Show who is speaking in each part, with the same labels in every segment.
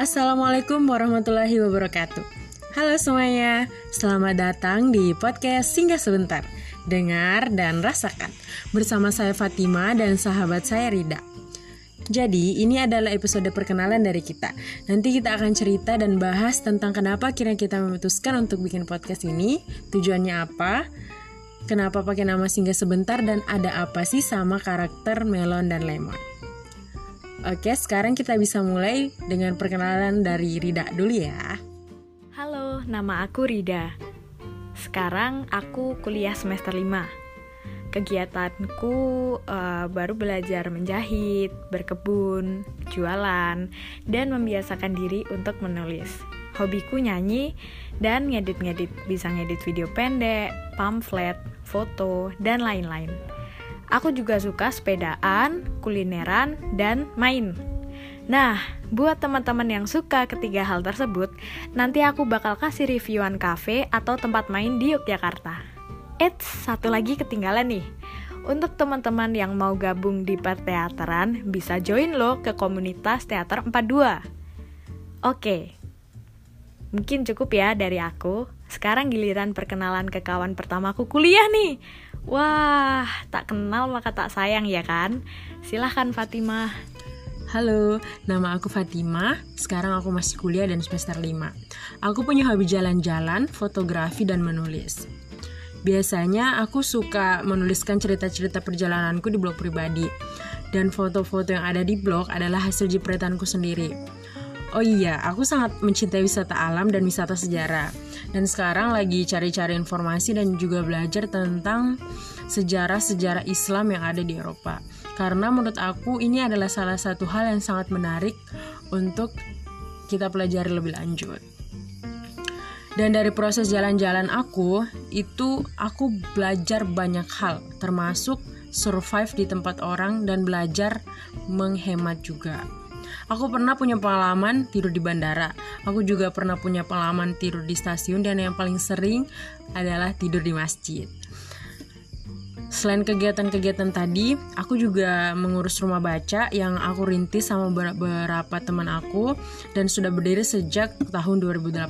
Speaker 1: Assalamualaikum warahmatullahi wabarakatuh. Halo semuanya, selamat datang di podcast Singgah Sebentar. Dengar dan rasakan bersama saya Fatima dan sahabat saya Rida. Jadi, ini adalah episode perkenalan dari kita. Nanti kita akan cerita dan bahas tentang kenapa akhirnya kita memutuskan untuk bikin podcast ini, tujuannya apa, kenapa pakai nama Singgah Sebentar, dan ada apa sih sama karakter Melon dan Lemon. Oke, sekarang kita bisa mulai dengan perkenalan dari Rida dulu ya.
Speaker 2: Halo, nama aku Rida. Sekarang aku kuliah semester 5. Kegiatanku uh, baru belajar menjahit, berkebun, jualan, dan membiasakan diri untuk menulis. Hobiku nyanyi dan ngedit-ngedit, bisa ngedit video pendek, pamflet, foto, dan lain-lain. Aku juga suka sepedaan, kulineran, dan main. Nah, buat teman-teman yang suka ketiga hal tersebut, nanti aku bakal kasih reviewan cafe atau tempat main di Yogyakarta. Eits, satu lagi ketinggalan nih. Untuk teman-teman yang mau gabung di perteateran, bisa join lo ke komunitas Teater 42. Oke, mungkin cukup ya dari aku. Sekarang giliran perkenalan ke kawan pertamaku kuliah nih. Wah, tak kenal maka tak sayang ya kan? Silahkan Fatimah.
Speaker 1: Halo, nama aku Fatimah. Sekarang aku masih kuliah dan semester 5. Aku punya hobi jalan-jalan, fotografi, dan menulis. Biasanya aku suka menuliskan cerita-cerita perjalananku di blog pribadi. Dan foto-foto yang ada di blog adalah hasil jepretanku sendiri. Oh iya, aku sangat mencintai wisata alam dan wisata sejarah dan sekarang lagi cari-cari informasi dan juga belajar tentang sejarah-sejarah Islam yang ada di Eropa. Karena menurut aku ini adalah salah satu hal yang sangat menarik untuk kita pelajari lebih lanjut. Dan dari proses jalan-jalan aku, itu aku belajar banyak hal, termasuk survive di tempat orang dan belajar menghemat juga. Aku pernah punya pengalaman tidur di bandara. Aku juga pernah punya pengalaman tidur di stasiun dan yang paling sering adalah tidur di masjid. Selain kegiatan-kegiatan tadi, aku juga mengurus rumah baca yang aku rintis sama beberapa teman aku dan sudah berdiri sejak tahun 2018.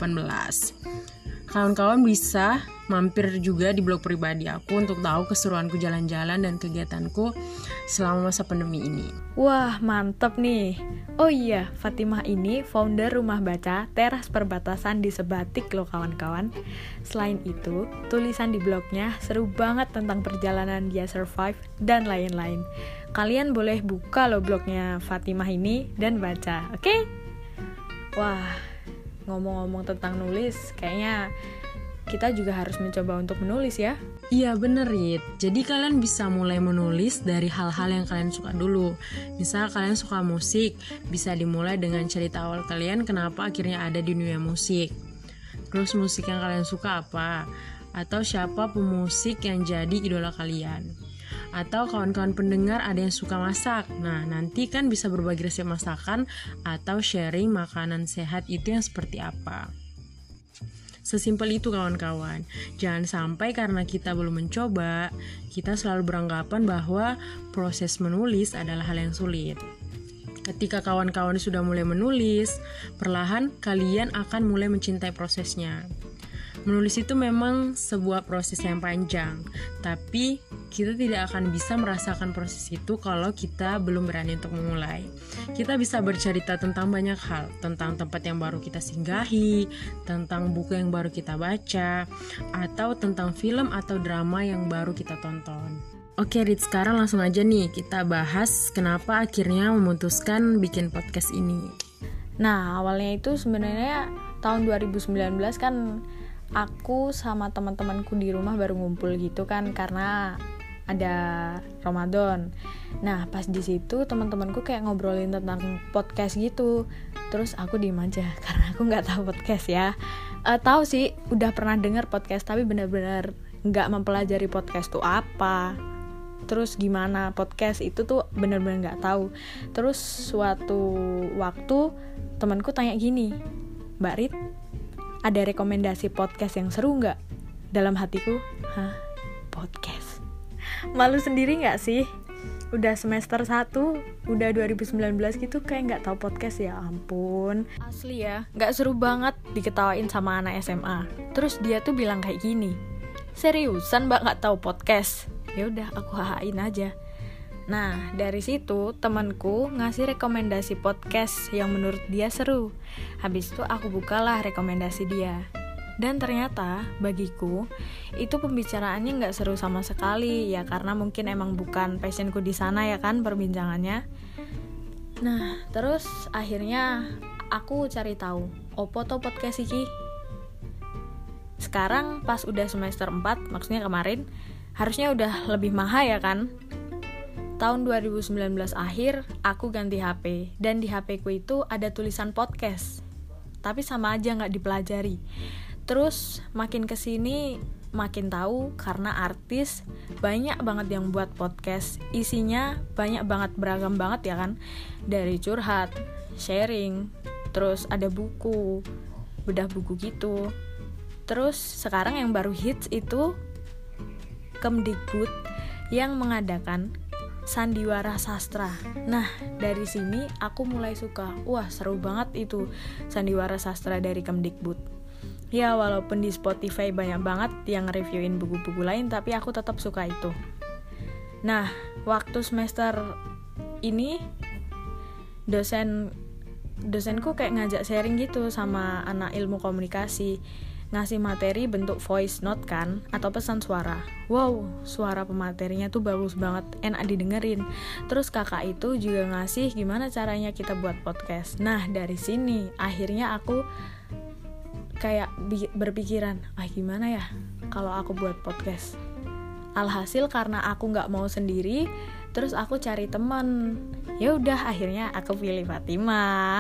Speaker 1: Kawan-kawan bisa mampir juga di blog pribadi aku untuk tahu keseruanku jalan-jalan dan kegiatanku selama masa pandemi ini.
Speaker 2: Wah, mantep nih. Oh iya, Fatimah ini founder rumah baca Teras Perbatasan di Sebatik loh kawan-kawan. Selain itu, tulisan di blognya seru banget tentang perjalanan dia survive dan lain-lain. Kalian boleh buka loh blognya Fatimah ini dan baca, oke? Okay? Wah, ngomong-ngomong tentang nulis, kayaknya kita juga harus mencoba untuk menulis ya.
Speaker 1: Iya bener Rit, jadi kalian bisa mulai menulis dari hal-hal yang kalian suka dulu Misal kalian suka musik, bisa dimulai dengan cerita awal kalian kenapa akhirnya ada di dunia musik Terus musik yang kalian suka apa? Atau siapa pemusik yang jadi idola kalian? atau kawan-kawan pendengar ada yang suka masak. Nah, nanti kan bisa berbagi resep masakan atau sharing makanan sehat itu yang seperti apa. Sesimpel itu kawan-kawan. Jangan sampai karena kita belum mencoba, kita selalu beranggapan bahwa proses menulis adalah hal yang sulit. Ketika kawan-kawan sudah mulai menulis, perlahan kalian akan mulai mencintai prosesnya. Menulis itu memang sebuah proses yang panjang, tapi kita tidak akan bisa merasakan proses itu kalau kita belum berani untuk memulai. Kita bisa bercerita tentang banyak hal, tentang tempat yang baru kita singgahi, tentang buku yang baru kita baca, atau tentang film atau drama yang baru kita tonton. Oke, Rit, sekarang langsung aja nih kita bahas kenapa akhirnya memutuskan bikin podcast ini.
Speaker 2: Nah, awalnya itu sebenarnya tahun 2019 kan aku sama teman-temanku di rumah baru ngumpul gitu kan karena ada Ramadan. Nah, pas di situ teman-temanku kayak ngobrolin tentang podcast gitu. Terus aku diem aja karena aku nggak tahu podcast ya. Uh, tahu sih, udah pernah denger podcast tapi benar-benar nggak mempelajari podcast tuh apa. Terus gimana podcast itu tuh bener-bener nggak tahu. Terus suatu waktu temanku tanya gini, Mbak Rit, ada rekomendasi podcast yang seru nggak? Dalam hatiku, hah, podcast. Malu sendiri nggak sih? udah semester 1 udah 2019 gitu kayak nggak tahu podcast ya ampun asli ya nggak seru banget diketawain sama anak SMA terus dia tuh bilang kayak gini seriusan mbak nggak tahu podcast ya udah aku hahain aja Nah, dari situ temanku ngasih rekomendasi podcast yang menurut dia seru. Habis itu aku bukalah rekomendasi dia. Dan ternyata bagiku itu pembicaraannya nggak seru sama sekali ya karena mungkin emang bukan passionku di sana ya kan perbincangannya. Nah terus akhirnya aku cari tahu opo to podcast iki. Sekarang pas udah semester 4 maksudnya kemarin harusnya udah lebih mahal ya kan tahun 2019 akhir aku ganti HP dan di HP ku itu ada tulisan podcast. Tapi sama aja nggak dipelajari. Terus makin ke sini makin tahu karena artis banyak banget yang buat podcast. Isinya banyak banget beragam banget ya kan? Dari curhat sharing terus ada buku bedah buku gitu. Terus sekarang yang baru hits itu Kemdikbud yang mengadakan sandiwara sastra. Nah, dari sini aku mulai suka. Wah, seru banget itu sandiwara sastra dari Kemdikbud. Ya walaupun di Spotify banyak banget yang reviewin buku-buku lain tapi aku tetap suka itu. Nah, waktu semester ini dosen dosenku kayak ngajak sharing gitu sama anak ilmu komunikasi ngasih materi bentuk voice note kan atau pesan suara. Wow suara pematerinya tuh bagus banget enak didengerin. Terus kakak itu juga ngasih gimana caranya kita buat podcast. Nah dari sini akhirnya aku kayak berpikiran ah gimana ya kalau aku buat podcast? Alhasil karena aku nggak mau sendiri terus aku cari teman. Ya udah akhirnya aku pilih Fatima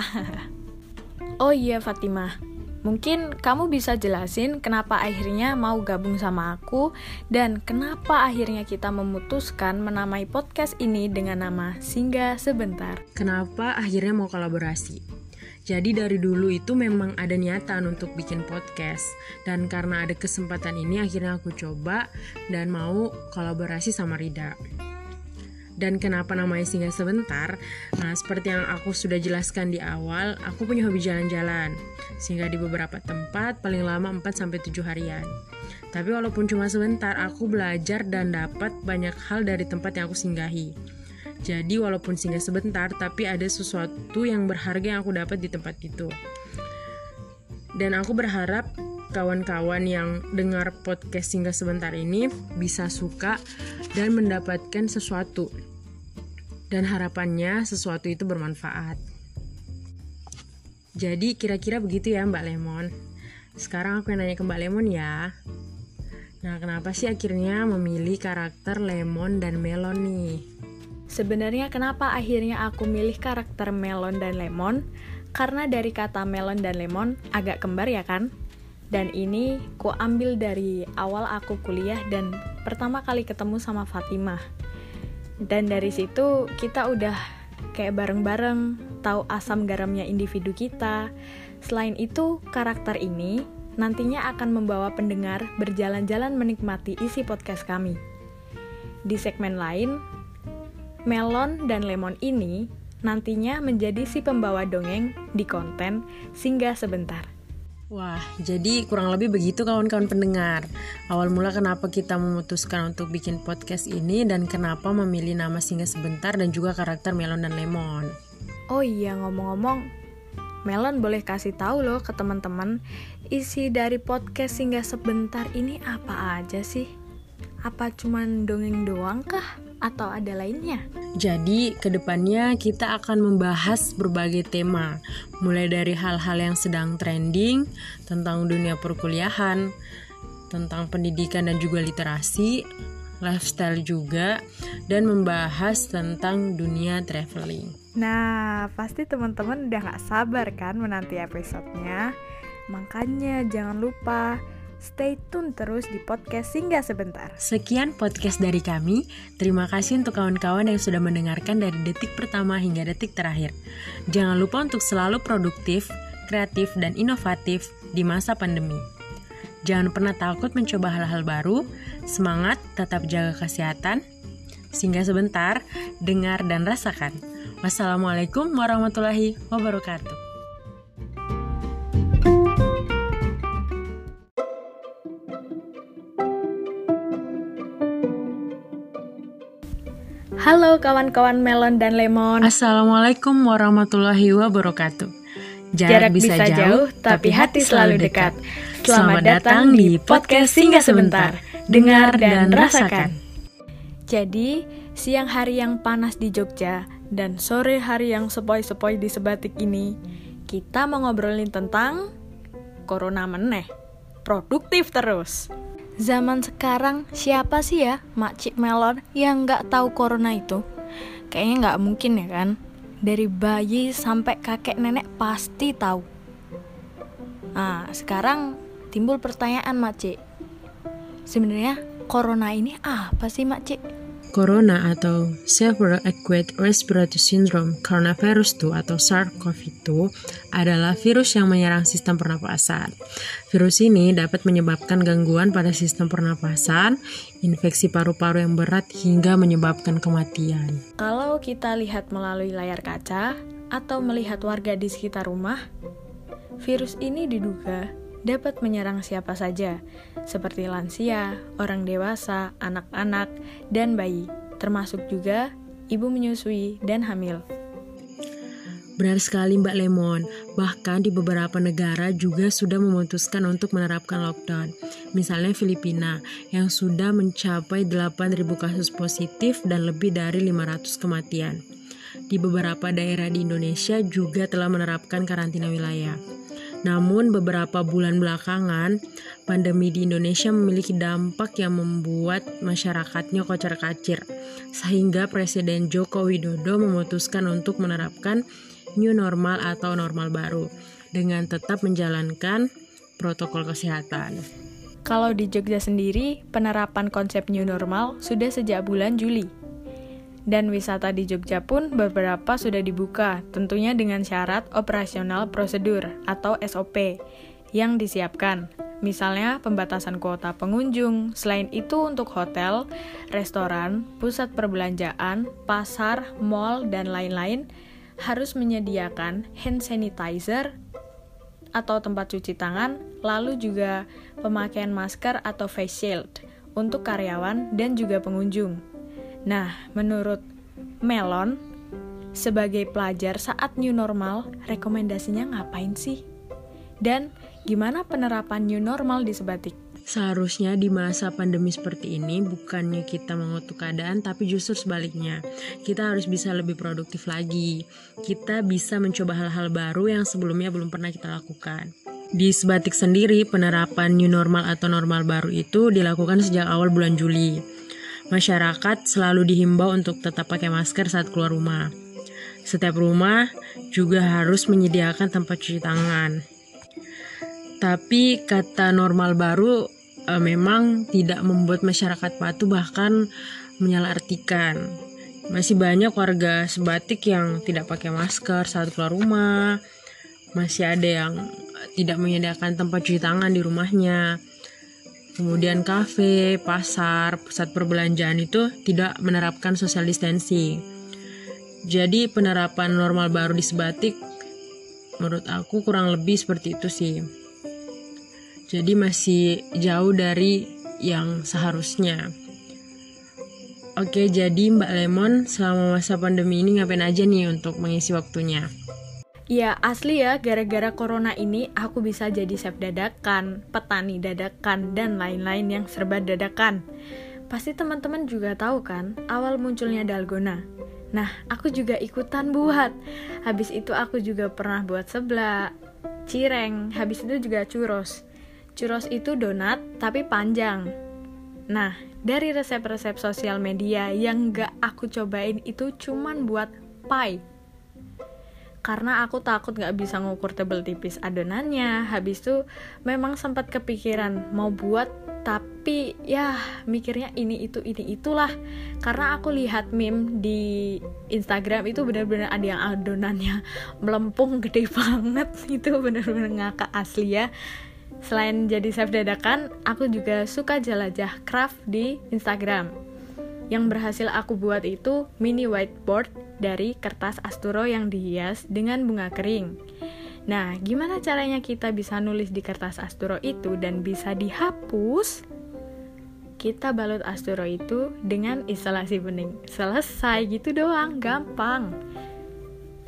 Speaker 2: oh iya Fatima Mungkin kamu bisa jelasin kenapa akhirnya mau gabung sama aku dan kenapa akhirnya kita memutuskan menamai podcast ini dengan nama Singgah Sebentar.
Speaker 1: Kenapa akhirnya mau kolaborasi? Jadi dari dulu itu memang ada niatan untuk bikin podcast dan karena ada kesempatan ini akhirnya aku coba dan mau kolaborasi sama Rida. Dan kenapa namanya singgah sebentar? Nah, seperti yang aku sudah jelaskan di awal, aku punya hobi jalan-jalan. Sehingga di beberapa tempat paling lama 4 sampai 7 harian. Tapi walaupun cuma sebentar, aku belajar dan dapat banyak hal dari tempat yang aku singgahi. Jadi walaupun singgah sebentar, tapi ada sesuatu yang berharga yang aku dapat di tempat itu. Dan aku berharap kawan-kawan yang dengar podcast singgah sebentar ini bisa suka dan mendapatkan sesuatu. Dan harapannya sesuatu itu bermanfaat. Jadi kira-kira begitu ya Mbak Lemon. Sekarang aku yang nanya ke Mbak Lemon ya. Nah, kenapa sih akhirnya memilih karakter lemon dan melon nih?
Speaker 2: Sebenarnya kenapa akhirnya aku milih karakter melon dan lemon? Karena dari kata melon dan lemon agak kembar ya kan? Dan ini ku ambil dari awal aku kuliah dan pertama kali ketemu sama Fatimah. Dan dari situ kita udah kayak bareng-bareng tahu asam garamnya individu kita. Selain itu, karakter ini nantinya akan membawa pendengar berjalan-jalan menikmati isi podcast kami. Di segmen lain, melon dan lemon ini nantinya menjadi si pembawa dongeng di konten Singgah Sebentar.
Speaker 1: Wah, jadi kurang lebih begitu kawan-kawan pendengar. Awal mula kenapa kita memutuskan untuk bikin podcast ini dan kenapa memilih nama Singgah Sebentar dan juga karakter Melon dan Lemon.
Speaker 2: Oh iya, ngomong-ngomong, Melon boleh kasih tahu loh ke teman-teman isi dari podcast Singgah Sebentar ini apa aja sih? Apa cuman dongeng doang kah? atau ada lainnya?
Speaker 1: Jadi, ke depannya kita akan membahas berbagai tema, mulai dari hal-hal yang sedang trending tentang dunia perkuliahan, tentang pendidikan dan juga literasi, lifestyle juga, dan membahas tentang dunia traveling.
Speaker 2: Nah, pasti teman-teman udah gak sabar kan menanti episodenya. Makanya jangan lupa Stay tune terus di podcast Singgah Sebentar.
Speaker 1: Sekian podcast dari kami. Terima kasih untuk kawan-kawan yang sudah mendengarkan dari detik pertama hingga detik terakhir. Jangan lupa untuk selalu produktif, kreatif, dan inovatif di masa pandemi. Jangan pernah takut mencoba hal-hal baru. Semangat, tetap jaga kesehatan. Singgah sebentar, dengar dan rasakan. Wassalamualaikum warahmatullahi wabarakatuh.
Speaker 2: Halo kawan-kawan melon dan lemon.
Speaker 1: Assalamualaikum warahmatullahi wabarakatuh.
Speaker 2: Jarak, Jarak bisa, bisa jauh, tapi hati selalu dekat. Selamat, Selamat datang di podcast Singgah Sebentar. Dengar dan rasakan. Jadi, siang hari yang panas di Jogja dan sore hari yang sepoi-sepoi di Sebatik ini, kita mau ngobrolin tentang Corona meneh. Produktif terus. Zaman sekarang siapa sih ya makcik melon yang nggak tahu corona itu? Kayaknya nggak mungkin ya kan? Dari bayi sampai kakek nenek pasti tahu. Nah, sekarang timbul pertanyaan makcik. Sebenarnya corona ini apa sih makcik?
Speaker 1: Corona atau Severe Acute Respiratory Syndrome Coronavirus 2 atau SARS-CoV-2 adalah virus yang menyerang sistem pernapasan. Virus ini dapat menyebabkan gangguan pada sistem pernapasan, infeksi paru-paru yang berat hingga menyebabkan kematian.
Speaker 2: Kalau kita lihat melalui layar kaca atau melihat warga di sekitar rumah, virus ini diduga dapat menyerang siapa saja, seperti lansia, orang dewasa, anak-anak, dan bayi, termasuk juga ibu menyusui dan hamil.
Speaker 1: Benar sekali Mbak Lemon, bahkan di beberapa negara juga sudah memutuskan untuk menerapkan lockdown. Misalnya Filipina yang sudah mencapai 8.000 kasus positif dan lebih dari 500 kematian. Di beberapa daerah di Indonesia juga telah menerapkan karantina wilayah. Namun beberapa bulan belakangan, pandemi di Indonesia memiliki dampak yang membuat masyarakatnya kocar-kacir. Sehingga Presiden Joko Widodo memutuskan untuk menerapkan new normal atau normal baru dengan tetap menjalankan protokol kesehatan.
Speaker 2: Kalau di Jogja sendiri, penerapan konsep new normal sudah sejak bulan Juli dan wisata di Jogja pun beberapa sudah dibuka, tentunya dengan syarat operasional prosedur atau SOP yang disiapkan. Misalnya pembatasan kuota pengunjung, selain itu untuk hotel, restoran, pusat perbelanjaan, pasar, mall, dan lain-lain harus menyediakan hand sanitizer atau tempat cuci tangan, lalu juga pemakaian masker atau face shield untuk karyawan dan juga pengunjung. Nah, menurut Melon, sebagai pelajar saat new normal, rekomendasinya ngapain sih? Dan gimana penerapan new normal di Sebatik?
Speaker 1: Seharusnya di masa pandemi seperti ini bukannya kita mengutuk keadaan tapi justru sebaliknya. Kita harus bisa lebih produktif lagi. Kita bisa mencoba hal-hal baru yang sebelumnya belum pernah kita lakukan. Di Sebatik sendiri, penerapan new normal atau normal baru itu dilakukan sejak awal bulan Juli masyarakat selalu dihimbau untuk tetap pakai masker saat keluar rumah. Setiap rumah juga harus menyediakan tempat cuci tangan. Tapi kata normal baru e, memang tidak membuat masyarakat patuh bahkan menyalahartikan. Masih banyak warga sebatik yang tidak pakai masker saat keluar rumah. Masih ada yang tidak menyediakan tempat cuci tangan di rumahnya kemudian kafe, pasar, pusat perbelanjaan itu tidak menerapkan social distancing. Jadi penerapan normal baru di Sebatik menurut aku kurang lebih seperti itu sih. Jadi masih jauh dari yang seharusnya. Oke, jadi Mbak Lemon selama masa pandemi ini ngapain aja nih untuk mengisi waktunya?
Speaker 2: Ya asli ya, gara-gara corona ini aku bisa jadi chef dadakan, petani dadakan, dan lain-lain yang serba dadakan. Pasti teman-teman juga tahu kan, awal munculnya dalgona. Nah, aku juga ikutan buat. Habis itu aku juga pernah buat seblak, cireng, habis itu juga churros. Churros itu donat, tapi panjang. Nah, dari resep-resep sosial media yang gak aku cobain itu cuman buat pie karena aku takut gak bisa ngukur tebel tipis adonannya. Habis itu memang sempat kepikiran mau buat tapi ya mikirnya ini itu ini itulah. Karena aku lihat meme di Instagram itu benar-benar ada yang adonannya melempung gede banget. Itu benar-benar ngakak asli ya. Selain jadi chef dadakan aku juga suka jelajah craft di Instagram. Yang berhasil aku buat itu mini whiteboard dari kertas asturo yang dihias dengan bunga kering. Nah, gimana caranya kita bisa nulis di kertas asturo itu dan bisa dihapus? Kita balut asturo itu dengan instalasi bening. Selesai gitu doang, gampang.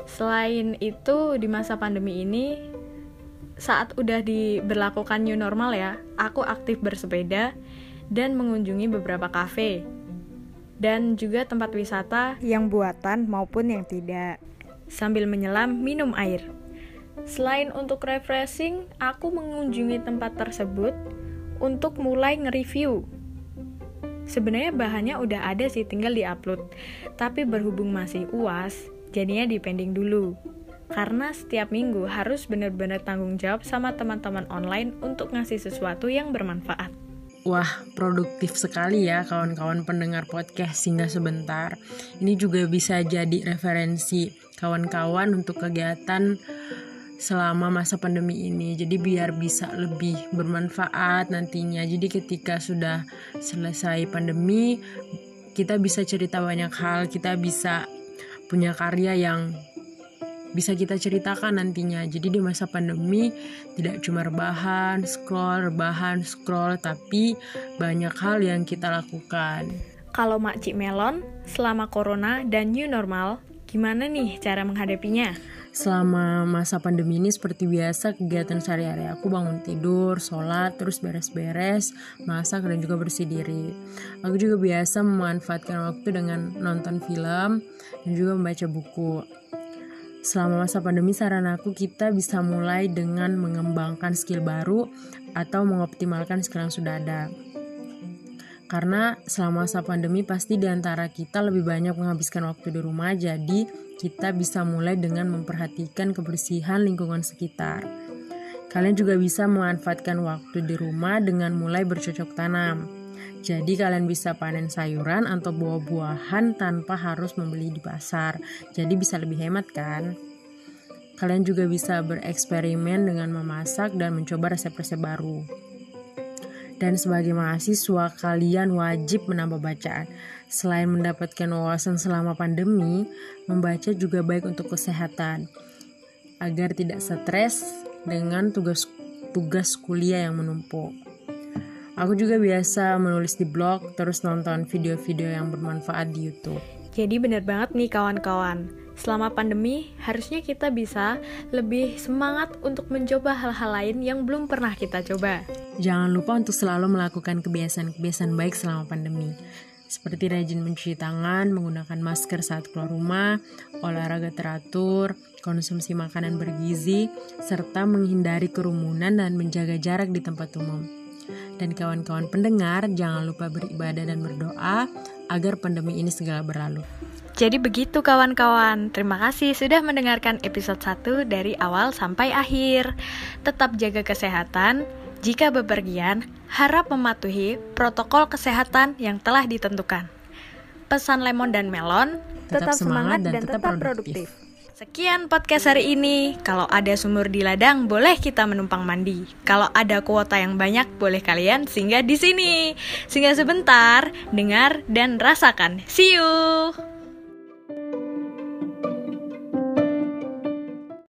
Speaker 2: Selain itu, di masa pandemi ini, saat udah diberlakukan new normal ya, aku aktif bersepeda dan mengunjungi beberapa kafe dan juga tempat wisata yang buatan maupun yang tidak. Sambil menyelam minum air. Selain untuk refreshing, aku mengunjungi tempat tersebut untuk mulai nge-review. Sebenarnya bahannya udah ada sih, tinggal di-upload. Tapi berhubung masih UAS, jadinya dipending dulu. Karena setiap minggu harus benar-benar tanggung jawab sama teman-teman online untuk ngasih sesuatu yang bermanfaat.
Speaker 1: Wah, produktif sekali ya kawan-kawan pendengar podcast hingga sebentar. Ini juga bisa jadi referensi kawan-kawan untuk kegiatan selama masa pandemi ini. Jadi biar bisa lebih bermanfaat nantinya. Jadi ketika sudah selesai pandemi, kita bisa cerita banyak hal, kita bisa punya karya yang bisa kita ceritakan nantinya. Jadi di masa pandemi tidak cuma rebahan, scroll, rebahan, scroll, tapi banyak hal yang kita lakukan.
Speaker 2: Kalau Makcik Melon, selama corona dan new normal, gimana nih cara menghadapinya?
Speaker 1: Selama masa pandemi ini seperti biasa kegiatan sehari-hari aku bangun tidur, sholat, terus beres-beres, masak dan juga bersih diri. Aku juga biasa memanfaatkan waktu dengan nonton film dan juga membaca buku. Selama masa pandemi saran aku kita bisa mulai dengan mengembangkan skill baru atau mengoptimalkan skill yang sudah ada. Karena selama masa pandemi pasti di antara kita lebih banyak menghabiskan waktu di rumah, jadi kita bisa mulai dengan memperhatikan kebersihan lingkungan sekitar. Kalian juga bisa memanfaatkan waktu di rumah dengan mulai bercocok tanam. Jadi kalian bisa panen sayuran atau buah-buahan tanpa harus membeli di pasar. Jadi bisa lebih hemat kan? Kalian juga bisa bereksperimen dengan memasak dan mencoba resep-resep baru. Dan sebagai mahasiswa, kalian wajib menambah bacaan. Selain mendapatkan wawasan selama pandemi, membaca juga baik untuk kesehatan. Agar tidak stres dengan tugas-tugas kuliah yang menumpuk. Aku juga biasa menulis di blog, terus nonton video-video yang bermanfaat di YouTube.
Speaker 2: Jadi bener banget nih kawan-kawan. Selama pandemi, harusnya kita bisa lebih semangat untuk mencoba hal-hal lain yang belum pernah kita coba.
Speaker 1: Jangan lupa untuk selalu melakukan kebiasaan-kebiasaan baik selama pandemi. Seperti rajin mencuci tangan, menggunakan masker saat keluar rumah, olahraga teratur, konsumsi makanan bergizi, serta menghindari kerumunan dan menjaga jarak di tempat umum. Dan kawan-kawan pendengar, jangan lupa beribadah dan berdoa agar pandemi ini segera berlalu.
Speaker 2: Jadi begitu kawan-kawan, terima kasih sudah mendengarkan episode 1 dari awal sampai akhir. Tetap jaga kesehatan, jika bepergian, harap mematuhi protokol kesehatan yang telah ditentukan. Pesan Lemon dan Melon, tetap, tetap semangat dan, dan tetap, produktif. produktif. Sekian podcast hari ini. Kalau ada sumur di ladang, boleh kita menumpang mandi. Kalau ada kuota yang banyak, boleh kalian singgah di sini. Singgah sebentar, dengar dan rasakan. See you.